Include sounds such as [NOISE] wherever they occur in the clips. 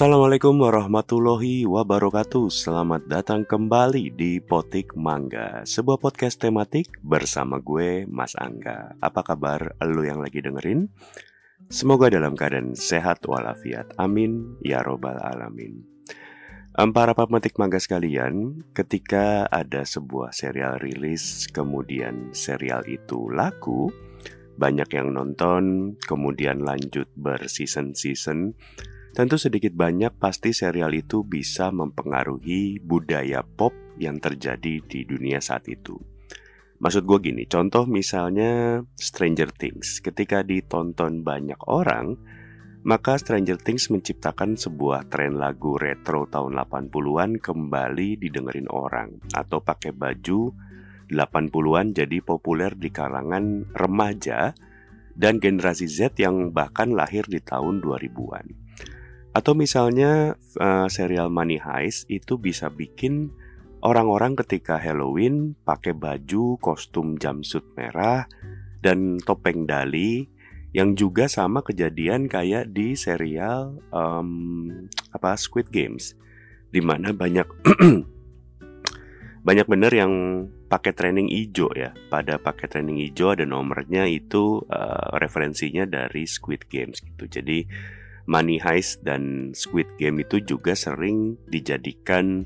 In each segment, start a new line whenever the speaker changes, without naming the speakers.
Assalamualaikum warahmatullahi wabarakatuh. Selamat datang kembali di Potik Mangga Sebuah podcast tematik bersama gue Mas Angga. Apa kabar lo yang lagi dengerin? Semoga dalam keadaan sehat walafiat. Amin. Ya Robbal Alamin. Para pemetik mangga sekalian Ketika ada sebuah serial rilis Kemudian serial itu laku Banyak yang nonton Kemudian lanjut berseason-season Tentu sedikit banyak pasti serial itu bisa mempengaruhi budaya pop yang terjadi di dunia saat itu. Maksud gue gini, contoh misalnya Stranger Things. Ketika ditonton banyak orang, maka Stranger Things menciptakan sebuah tren lagu retro tahun 80-an kembali didengerin orang atau pakai baju 80-an jadi populer di kalangan remaja dan generasi Z yang bahkan lahir di tahun 2000-an. Atau misalnya uh, serial Money Heist itu bisa bikin orang-orang ketika Halloween pakai baju kostum jumpsuit merah dan topeng dali yang juga sama kejadian kayak di serial um, apa Squid Games. Di mana banyak [CLEARS THROAT] banyak bener yang pakai training hijau ya. Pada pakai training hijau ada nomornya itu uh, referensinya dari Squid Games gitu. Jadi Money Heist dan Squid Game itu juga sering dijadikan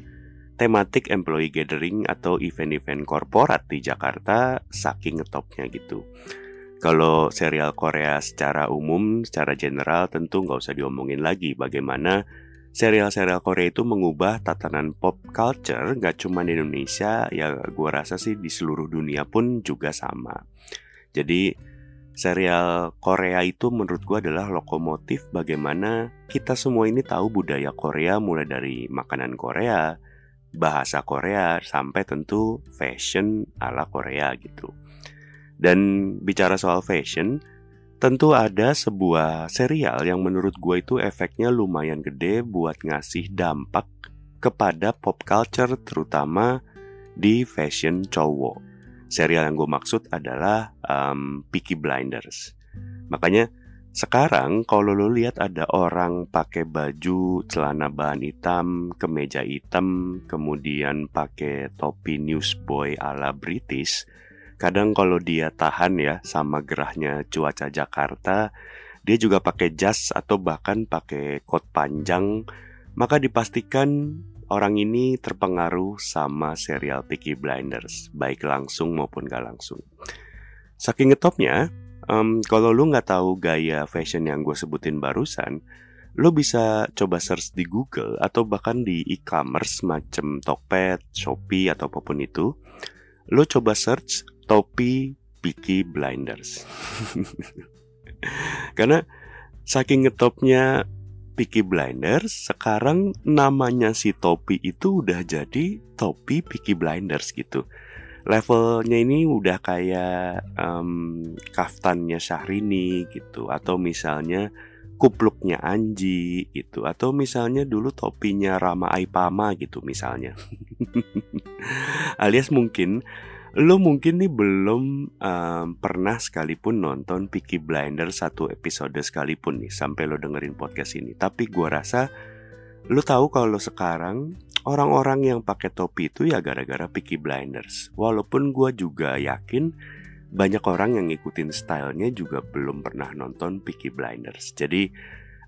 tematik employee gathering atau event-event korporat di Jakarta saking ngetopnya gitu. Kalau serial Korea secara umum, secara general tentu nggak usah diomongin lagi bagaimana serial-serial Korea itu mengubah tatanan pop culture nggak cuma di Indonesia, ya gue rasa sih di seluruh dunia pun juga sama. Jadi serial Korea itu menurut gue adalah lokomotif bagaimana kita semua ini tahu budaya Korea mulai dari makanan Korea, bahasa Korea, sampai tentu fashion ala Korea gitu. Dan bicara soal fashion, tentu ada sebuah serial yang menurut gue itu efeknya lumayan gede buat ngasih dampak kepada pop culture terutama di fashion cowok serial yang gue maksud adalah um, Peaky Blinders. Makanya sekarang kalau lo lihat ada orang pakai baju celana bahan hitam, kemeja hitam, kemudian pakai topi newsboy ala British, kadang kalau dia tahan ya sama gerahnya cuaca Jakarta, dia juga pakai jas atau bahkan pakai coat panjang, maka dipastikan orang ini terpengaruh sama serial Peaky Blinders, baik langsung maupun gak langsung. Saking ngetopnya, um, kalau lu nggak tahu gaya fashion yang gue sebutin barusan, lo bisa coba search di Google atau bahkan di e-commerce macam Tokped, Shopee atau apa pun itu. Lo coba search topi Peaky Blinders. [LAUGHS] Karena saking ngetopnya Peaky Blinders sekarang namanya si topi itu udah jadi topi Peaky Blinders gitu. Levelnya ini udah kayak um, kaftannya Syahrini gitu atau misalnya kupluknya Anji gitu atau misalnya dulu topinya Rama Aipama gitu misalnya. [LAUGHS] Alias mungkin Lo mungkin nih belum um, pernah sekalipun nonton Peaky Blinders satu episode sekalipun nih sampai lo dengerin podcast ini. Tapi gue rasa lo tahu kalau sekarang orang-orang yang pakai topi itu ya gara-gara Peaky Blinders. Walaupun gue juga yakin banyak orang yang ngikutin stylenya juga belum pernah nonton Peaky Blinders. Jadi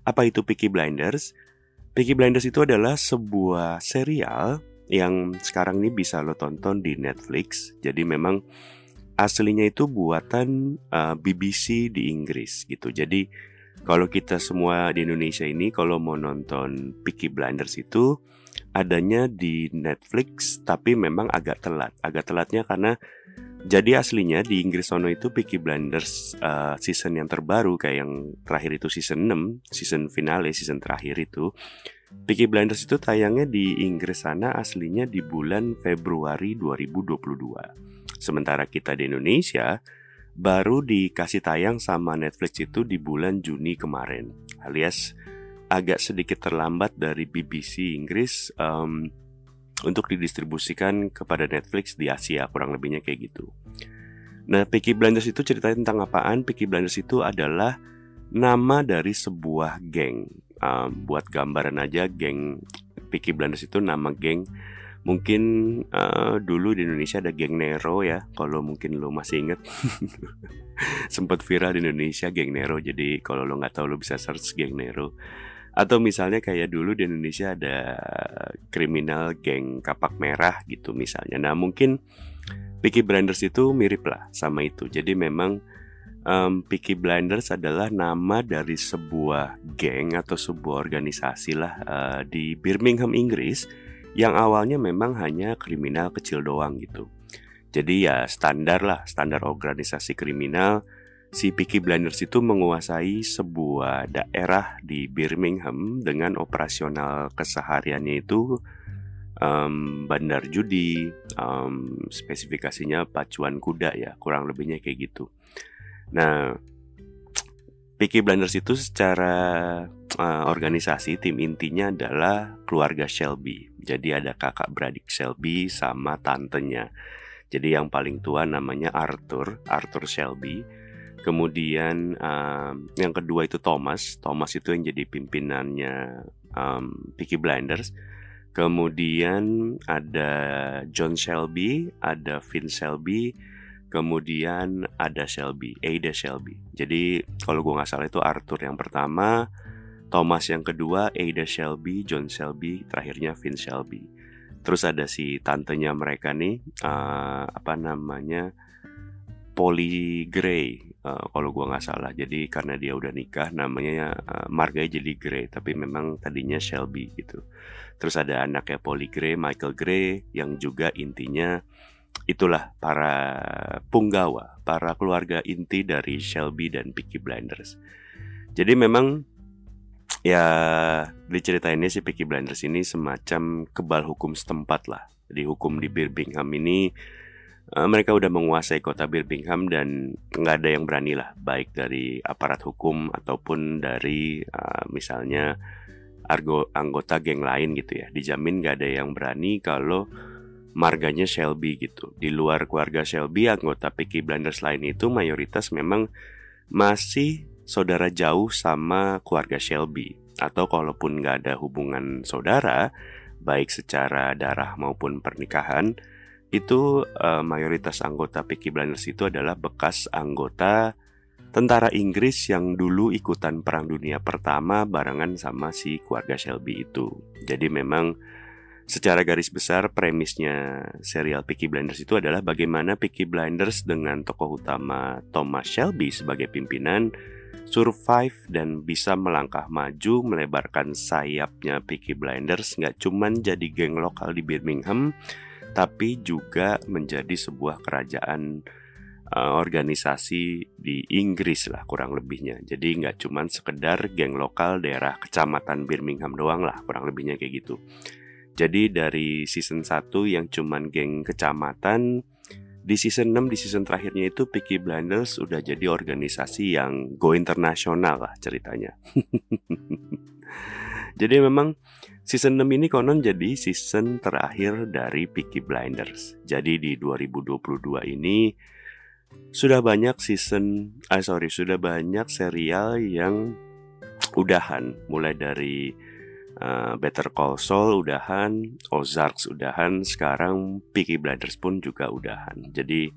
apa itu Peaky Blinders? Peaky Blinders itu adalah sebuah serial yang sekarang ini bisa lo tonton di Netflix. Jadi memang aslinya itu buatan uh, BBC di Inggris gitu. Jadi kalau kita semua di Indonesia ini kalau mau nonton Peaky Blinders itu adanya di Netflix tapi memang agak telat. Agak telatnya karena jadi aslinya di Inggris sono itu Peaky Blinders uh, season yang terbaru kayak yang terakhir itu season 6, season finale, season terakhir itu Peaky Blinders itu tayangnya di Inggris sana aslinya di bulan Februari 2022. Sementara kita di Indonesia baru dikasih tayang sama Netflix itu di bulan Juni kemarin. Alias agak sedikit terlambat dari BBC Inggris um, untuk didistribusikan kepada Netflix di Asia kurang lebihnya kayak gitu. Nah, Peaky Blinders itu ceritanya tentang apaan? Peaky Blinders itu adalah nama dari sebuah geng um, buat gambaran aja geng Peaky Blinders itu nama geng. Mungkin uh, dulu di Indonesia ada geng Nero ya kalau mungkin lo masih inget [LAUGHS] sempat viral di Indonesia geng Nero jadi kalau lo nggak tahu lo bisa search geng Nero. Atau misalnya kayak dulu di Indonesia ada kriminal geng kapak merah gitu misalnya. Nah mungkin Peaky Blinders itu mirip lah sama itu. Jadi memang um, Peaky Blinders adalah nama dari sebuah geng atau sebuah organisasi lah uh, di Birmingham Inggris yang awalnya memang hanya kriminal kecil doang gitu. Jadi ya standar lah, standar organisasi kriminal. Si Peaky Blinders itu menguasai sebuah daerah di Birmingham dengan operasional kesehariannya itu um, bandar judi, um, spesifikasinya pacuan kuda ya, kurang lebihnya kayak gitu. Nah, Peaky Blinders itu secara uh, organisasi tim intinya adalah keluarga Shelby. Jadi ada kakak beradik Shelby sama tantenya. Jadi yang paling tua namanya Arthur, Arthur Shelby. Kemudian um, yang kedua itu Thomas, Thomas itu yang jadi pimpinannya um, Peaky Blinders. Kemudian ada John Shelby, ada Vin Shelby, kemudian ada Shelby, Ada Shelby. Jadi kalau gue nggak salah itu Arthur yang pertama, Thomas yang kedua, Ada Shelby, John Shelby, terakhirnya Vin Shelby. Terus ada si tantenya mereka nih, uh, apa namanya, Polly Gray, uh, kalau gua nggak salah. Jadi karena dia udah nikah, namanya uh, marganya jadi Gray, tapi memang tadinya Shelby gitu. Terus ada anaknya Polly Gray, Michael Gray, yang juga intinya itulah para punggawa, para keluarga inti dari Shelby dan Peaky Blinders. Jadi memang ya diceritainnya si Peaky Blinders ini semacam kebal hukum setempat lah. Di hukum di Birmingham ini uh, mereka udah menguasai kota Birmingham dan nggak ada yang berani lah, baik dari aparat hukum ataupun dari uh, misalnya argo, anggota geng lain gitu ya. Dijamin nggak ada yang berani kalau marganya Shelby gitu. Di luar keluarga Shelby, anggota Peaky Blinders lain itu mayoritas memang masih saudara jauh sama keluarga Shelby atau kalaupun nggak ada hubungan saudara baik secara darah maupun pernikahan itu uh, mayoritas anggota Peaky Blinders itu adalah bekas anggota tentara Inggris yang dulu ikutan Perang Dunia Pertama barengan sama si keluarga Shelby itu. Jadi memang secara garis besar premisnya serial Peaky Blinders itu adalah bagaimana Peaky Blinders dengan tokoh utama Thomas Shelby sebagai pimpinan survive dan bisa melangkah maju melebarkan sayapnya Peaky Blinders nggak cuman jadi geng lokal di Birmingham tapi juga menjadi sebuah kerajaan uh, organisasi di Inggris lah kurang lebihnya. Jadi nggak cuman sekedar geng lokal daerah kecamatan Birmingham doang lah kurang lebihnya kayak gitu jadi dari season 1 yang cuman geng kecamatan di season 6 di season terakhirnya itu Peaky Blinders udah jadi organisasi yang go internasional lah ceritanya. [LAUGHS] jadi memang season 6 ini konon jadi season terakhir dari Peaky Blinders. Jadi di 2022 ini sudah banyak season, ah sorry, sudah banyak serial yang udahan mulai dari uh, Better Call Saul udahan, Ozarks udahan, sekarang Peaky Blinders pun juga udahan. Jadi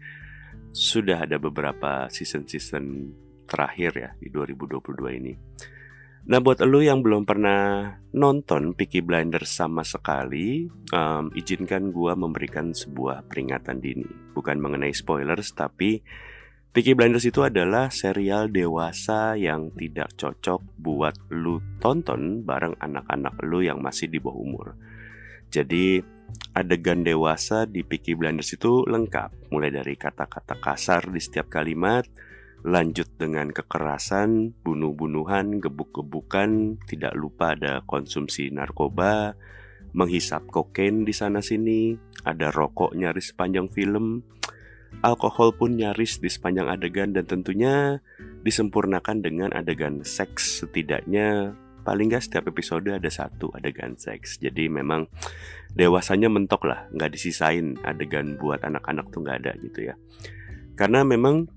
sudah ada beberapa season-season terakhir ya di 2022 ini. Nah buat lo yang belum pernah nonton Peaky Blinders sama sekali, um, izinkan gue memberikan sebuah peringatan dini. Bukan mengenai spoilers, tapi Peaky Blinders itu adalah serial dewasa yang tidak cocok buat lu tonton bareng anak-anak lu yang masih di bawah umur. Jadi adegan dewasa di Peaky Blinders itu lengkap, mulai dari kata-kata kasar di setiap kalimat, lanjut dengan kekerasan, bunuh-bunuhan, gebuk-gebukan, tidak lupa ada konsumsi narkoba, menghisap kokain di sana sini, ada rokok nyaris sepanjang film Alkohol pun nyaris di sepanjang adegan dan tentunya disempurnakan dengan adegan seks. Setidaknya paling gak setiap episode ada satu adegan seks. Jadi memang dewasanya mentok lah nggak disisain adegan buat anak-anak tuh nggak ada gitu ya. Karena memang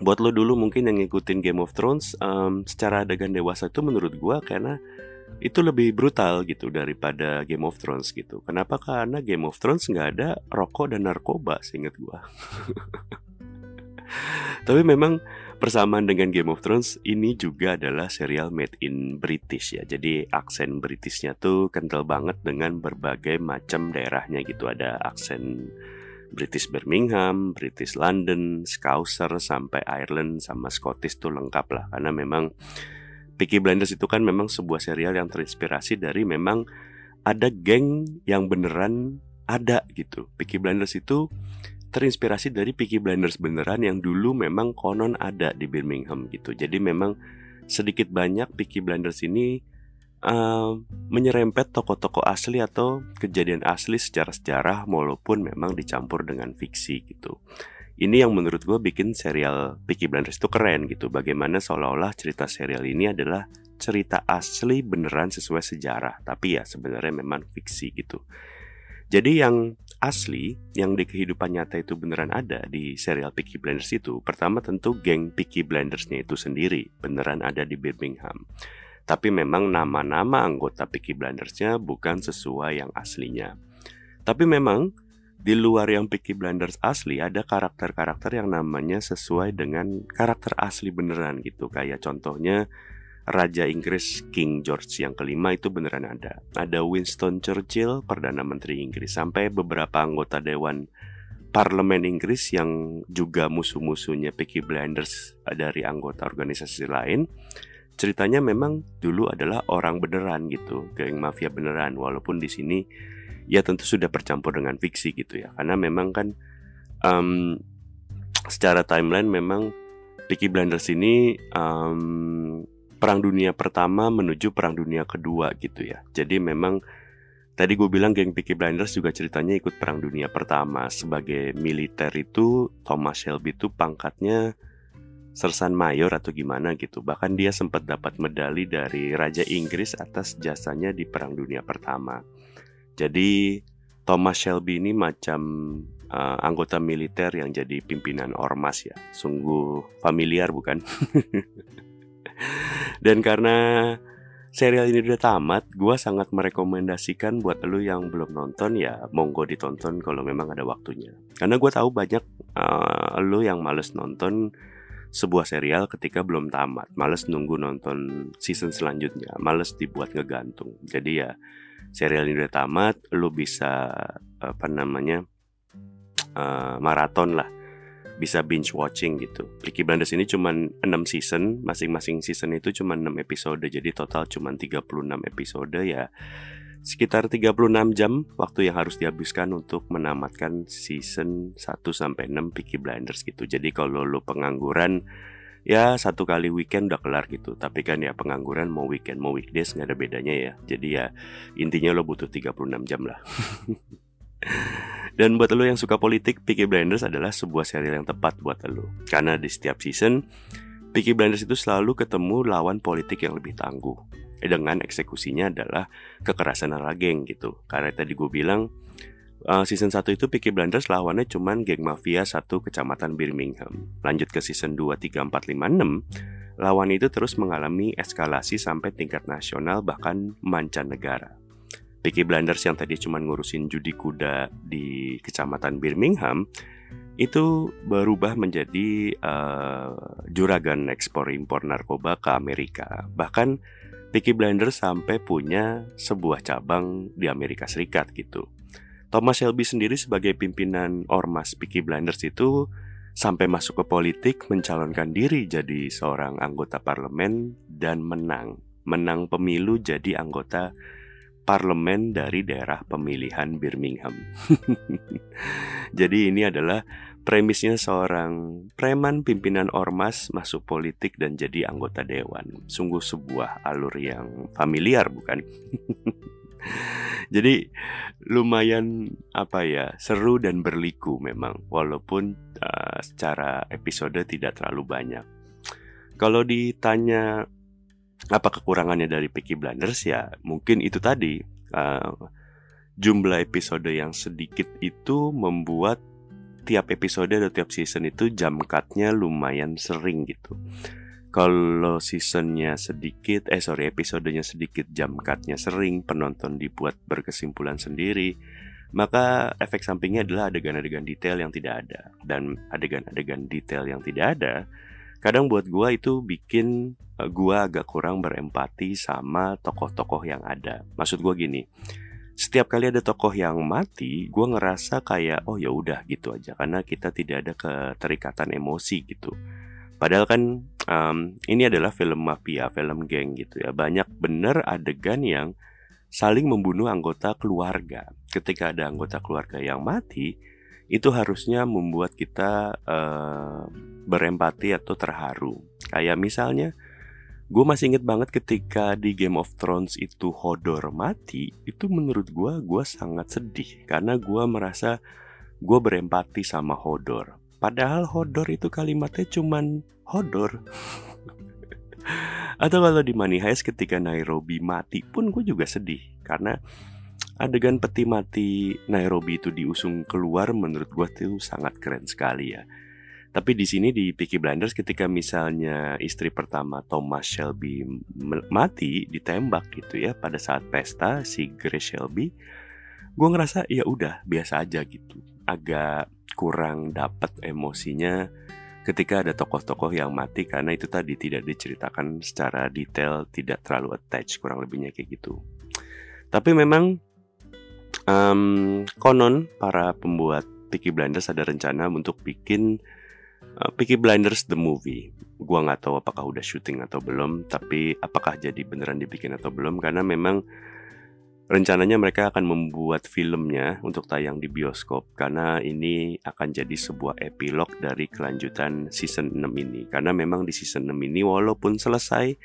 buat lo dulu mungkin yang ngikutin Game of Thrones um, secara adegan dewasa itu menurut gue karena itu lebih brutal gitu daripada Game of Thrones gitu. Kenapa? Karena Game of Thrones nggak ada rokok dan narkoba, seingat gue. [LAUGHS] Tapi memang persamaan dengan Game of Thrones ini juga adalah serial made in British ya. Jadi aksen Britishnya tuh kental banget dengan berbagai macam daerahnya gitu. Ada aksen British Birmingham, British London, Scouser sampai Ireland sama Scottish tuh lengkap lah karena memang Peaky Blinders itu kan memang sebuah serial yang terinspirasi dari memang ada geng yang beneran ada gitu. Peaky Blinders itu terinspirasi dari Peaky Blinders beneran yang dulu memang konon ada di Birmingham gitu. Jadi memang sedikit banyak Peaky Blinders ini uh, menyerempet tokoh-tokoh asli atau kejadian asli secara sejarah walaupun memang dicampur dengan fiksi gitu. Ini yang menurut gue bikin serial Peaky Blinders itu keren gitu. Bagaimana seolah-olah cerita serial ini adalah cerita asli beneran sesuai sejarah. Tapi ya sebenarnya memang fiksi gitu. Jadi yang asli, yang di kehidupan nyata itu beneran ada di serial Peaky Blinders itu, pertama tentu geng Peaky Blindersnya itu sendiri beneran ada di Birmingham. Tapi memang nama-nama anggota Peaky Blindersnya bukan sesuai yang aslinya. Tapi memang di luar yang Peaky Blinders asli ada karakter-karakter yang namanya sesuai dengan karakter asli beneran gitu. Kayak contohnya Raja Inggris King George yang kelima itu beneran ada. Ada Winston Churchill, Perdana Menteri Inggris, sampai beberapa anggota Dewan Parlemen Inggris yang juga musuh-musuhnya Peaky Blinders dari anggota organisasi lain ceritanya memang dulu adalah orang beneran gitu, geng mafia beneran. Walaupun di sini ya tentu sudah bercampur dengan fiksi gitu ya, karena memang kan um, secara timeline memang Peaky Blinders ini um, perang dunia pertama menuju perang dunia kedua gitu ya. Jadi memang tadi gue bilang geng Peaky Blinders juga ceritanya ikut perang dunia pertama sebagai militer itu Thomas Shelby itu pangkatnya sersan mayor atau gimana gitu. Bahkan dia sempat dapat medali dari Raja Inggris atas jasanya di Perang Dunia Pertama. Jadi Thomas Shelby ini macam uh, anggota militer yang jadi pimpinan ormas ya. Sungguh familiar bukan? [LAUGHS] Dan karena serial ini udah tamat, gue sangat merekomendasikan buat lo yang belum nonton ya monggo ditonton kalau memang ada waktunya. Karena gue tahu banyak uh, lo yang males nonton sebuah serial ketika belum tamat. Males nunggu nonton season selanjutnya, males dibuat ngegantung. Jadi ya serial ini udah tamat, lu bisa apa namanya uh, maraton lah, bisa binge watching gitu. Peaky Blinders ini cuma 6 season, masing-masing season itu cuma 6 episode, jadi total cuma 36 episode ya sekitar 36 jam waktu yang harus dihabiskan untuk menamatkan season 1 sampai 6 Peaky Blinders gitu. Jadi kalau lo pengangguran ya satu kali weekend udah kelar gitu. Tapi kan ya pengangguran mau weekend mau weekdays nggak ada bedanya ya. Jadi ya intinya lo butuh 36 jam lah. [LAUGHS] Dan buat lo yang suka politik, Peaky Blinders adalah sebuah serial yang tepat buat lo. Karena di setiap season, Peaky Blinders itu selalu ketemu lawan politik yang lebih tangguh dengan eksekusinya adalah kekerasan ala geng gitu. Karena tadi gue bilang uh, season 1 itu Peaky Blinders lawannya cuman geng mafia satu kecamatan Birmingham. Lanjut ke season 2, 3, 4, 5, 6, lawan itu terus mengalami eskalasi sampai tingkat nasional bahkan mancanegara. Peaky Blinders yang tadi cuma ngurusin judi kuda di kecamatan Birmingham itu berubah menjadi uh, juragan ekspor impor narkoba ke Amerika. Bahkan Peaky Blinders sampai punya sebuah cabang di Amerika Serikat gitu. Thomas Shelby sendiri sebagai pimpinan ormas Peaky Blinders itu sampai masuk ke politik mencalonkan diri jadi seorang anggota parlemen dan menang. Menang pemilu jadi anggota parlemen dari daerah pemilihan Birmingham. [LAUGHS] jadi ini adalah Premisnya seorang preman pimpinan ormas masuk politik dan jadi anggota dewan. Sungguh sebuah alur yang familiar bukan? [LAUGHS] [LAUGHS] jadi lumayan apa ya seru dan berliku memang walaupun uh, secara episode tidak terlalu banyak. Kalau ditanya apa kekurangannya dari Peaky Blinders ya mungkin itu tadi uh, jumlah episode yang sedikit itu membuat tiap episode atau tiap season itu jam cutnya lumayan sering gitu. Kalau seasonnya sedikit, eh sorry episodenya sedikit, jam cutnya sering, penonton dibuat berkesimpulan sendiri, maka efek sampingnya adalah adegan-adegan detail yang tidak ada. Dan adegan-adegan detail yang tidak ada, kadang buat gua itu bikin uh, gua agak kurang berempati sama tokoh-tokoh yang ada. Maksud gua gini, setiap kali ada tokoh yang mati, gue ngerasa kayak oh ya udah gitu aja karena kita tidak ada keterikatan emosi gitu. Padahal kan um, ini adalah film mafia, film geng gitu ya. Banyak bener adegan yang saling membunuh anggota keluarga. Ketika ada anggota keluarga yang mati, itu harusnya membuat kita uh, berempati atau terharu. Kayak misalnya Gue masih inget banget ketika di Game of Thrones itu Hodor mati, itu menurut gue, gue sangat sedih karena gue merasa gue berempati sama Hodor. Padahal Hodor itu kalimatnya cuman Hodor. Atau kalau di Money Heist ketika Nairobi mati pun gue juga sedih karena adegan peti mati Nairobi itu diusung keluar menurut gue tuh sangat keren sekali ya. Tapi di sini di Peaky Blinders ketika misalnya istri pertama Thomas Shelby mati ditembak gitu ya pada saat pesta si Grace Shelby, gue ngerasa ya udah biasa aja gitu. Agak kurang dapat emosinya ketika ada tokoh-tokoh yang mati karena itu tadi tidak diceritakan secara detail, tidak terlalu attach kurang lebihnya kayak gitu. Tapi memang um, konon para pembuat Peaky Blinders ada rencana untuk bikin uh, Peaky Blinders the movie. Gua nggak tahu apakah udah syuting atau belum, tapi apakah jadi beneran dibikin atau belum karena memang rencananya mereka akan membuat filmnya untuk tayang di bioskop karena ini akan jadi sebuah epilog dari kelanjutan season 6 ini. Karena memang di season 6 ini walaupun selesai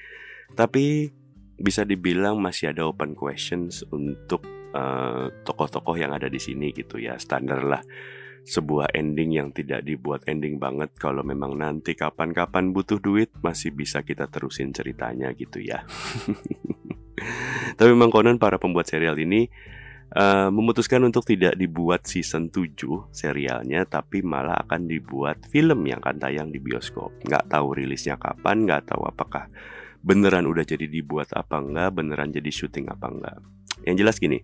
tapi bisa dibilang masih ada open questions untuk uh, tokoh-tokoh yang ada di sini gitu ya standar lah sebuah ending yang tidak dibuat ending banget kalau memang nanti kapan-kapan butuh duit masih bisa kita terusin ceritanya gitu ya. [LAUGHS] Tapi memang konon para pembuat serial ini uh, memutuskan untuk tidak dibuat season 7 serialnya tapi malah akan dibuat film yang akan tayang di bioskop. Nggak tahu rilisnya kapan, nggak tahu apakah beneran udah jadi dibuat apa enggak, beneran jadi syuting apa enggak. Yang jelas gini,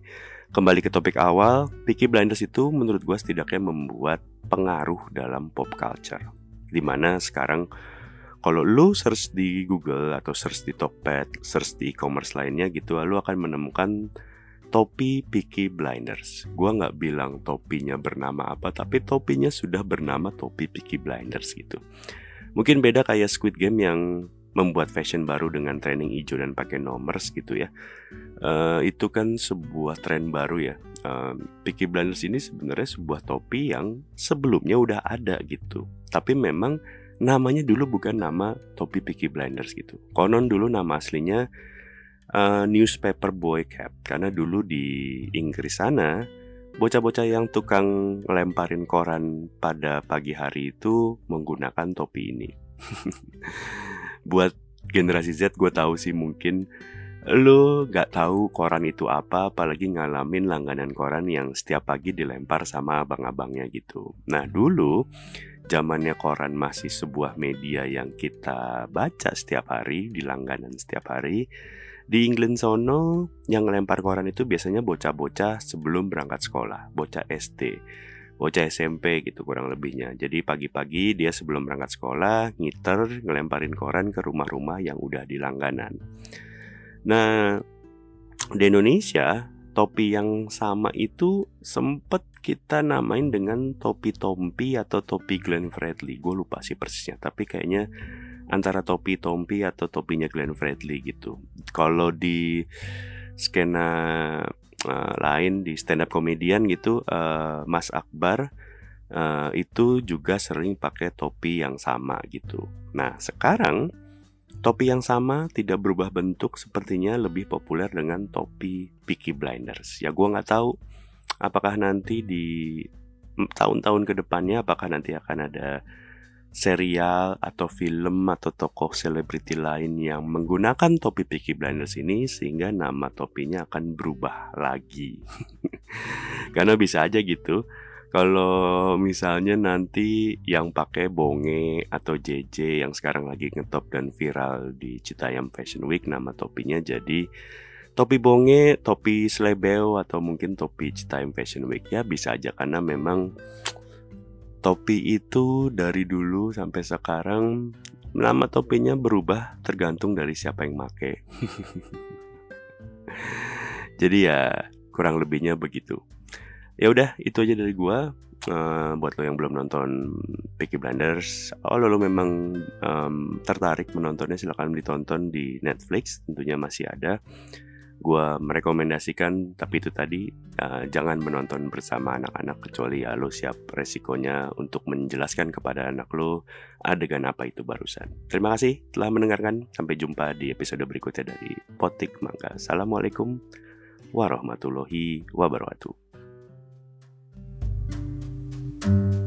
kembali ke topik awal, Peaky Blinders itu menurut gue setidaknya membuat pengaruh dalam pop culture. Di mana sekarang kalau lu search di Google atau search di Tokped, search di e-commerce lainnya gitu, lu akan menemukan topi Peaky Blinders. Gua nggak bilang topinya bernama apa, tapi topinya sudah bernama topi Peaky Blinders gitu. Mungkin beda kayak Squid Game yang membuat fashion baru dengan training hijau dan pakai nomors gitu ya. Uh, itu kan sebuah tren baru ya. Uh, Peaky Blinders ini sebenarnya sebuah topi yang sebelumnya udah ada gitu. Tapi memang namanya dulu bukan nama topi Peaky Blinders gitu. Konon dulu nama aslinya uh, newspaper boy cap karena dulu di Inggris sana bocah-bocah yang tukang lemparin koran pada pagi hari itu menggunakan topi ini. [LAUGHS] buat generasi Z gue tahu sih mungkin lo gak tahu koran itu apa apalagi ngalamin langganan koran yang setiap pagi dilempar sama abang-abangnya gitu nah dulu zamannya koran masih sebuah media yang kita baca setiap hari di langganan setiap hari di England sono yang ngelempar koran itu biasanya bocah-bocah sebelum berangkat sekolah bocah SD bocah SMP gitu kurang lebihnya. Jadi pagi-pagi dia sebelum berangkat sekolah ngiter ngelemparin koran ke rumah-rumah yang udah di langganan. Nah, di Indonesia topi yang sama itu sempet kita namain dengan topi Tompi atau topi Glenn Fredly. Gue lupa sih persisnya, tapi kayaknya antara topi Tompi atau topinya Glenn Fredly gitu. Kalau di skena uh, lain di stand up komedian gitu uh, Mas Akbar uh, itu juga sering pakai topi yang sama gitu. Nah sekarang topi yang sama tidak berubah bentuk sepertinya lebih populer dengan topi Peaky Blinders. Ya gue nggak tahu apakah nanti di tahun-tahun ke depannya apakah nanti akan ada serial atau film atau tokoh selebriti lain yang menggunakan topi Peaky Blinders ini sehingga nama topinya akan berubah lagi. [LAUGHS] Karena bisa aja gitu. Kalau misalnya nanti yang pakai bonge atau JJ yang sekarang lagi ngetop dan viral di Citayam Fashion Week nama topinya jadi topi bonge, topi slebeo atau mungkin topi Citayam Fashion Week ya bisa aja karena memang topi itu dari dulu sampai sekarang nama topinya berubah tergantung dari siapa yang make. [LAUGHS] Jadi ya kurang lebihnya begitu ya udah itu aja dari gua. Uh, buat lo yang belum nonton Peaky Blinders oh lo, lo memang um, tertarik menontonnya silahkan ditonton di Netflix tentunya masih ada. Gua merekomendasikan tapi itu tadi uh, jangan menonton bersama anak-anak kecuali ya lo siap resikonya untuk menjelaskan kepada anak lo adegan apa itu barusan. Terima kasih telah mendengarkan sampai jumpa di episode berikutnya dari Potik Mangga. Assalamualaikum warahmatullahi wabarakatuh you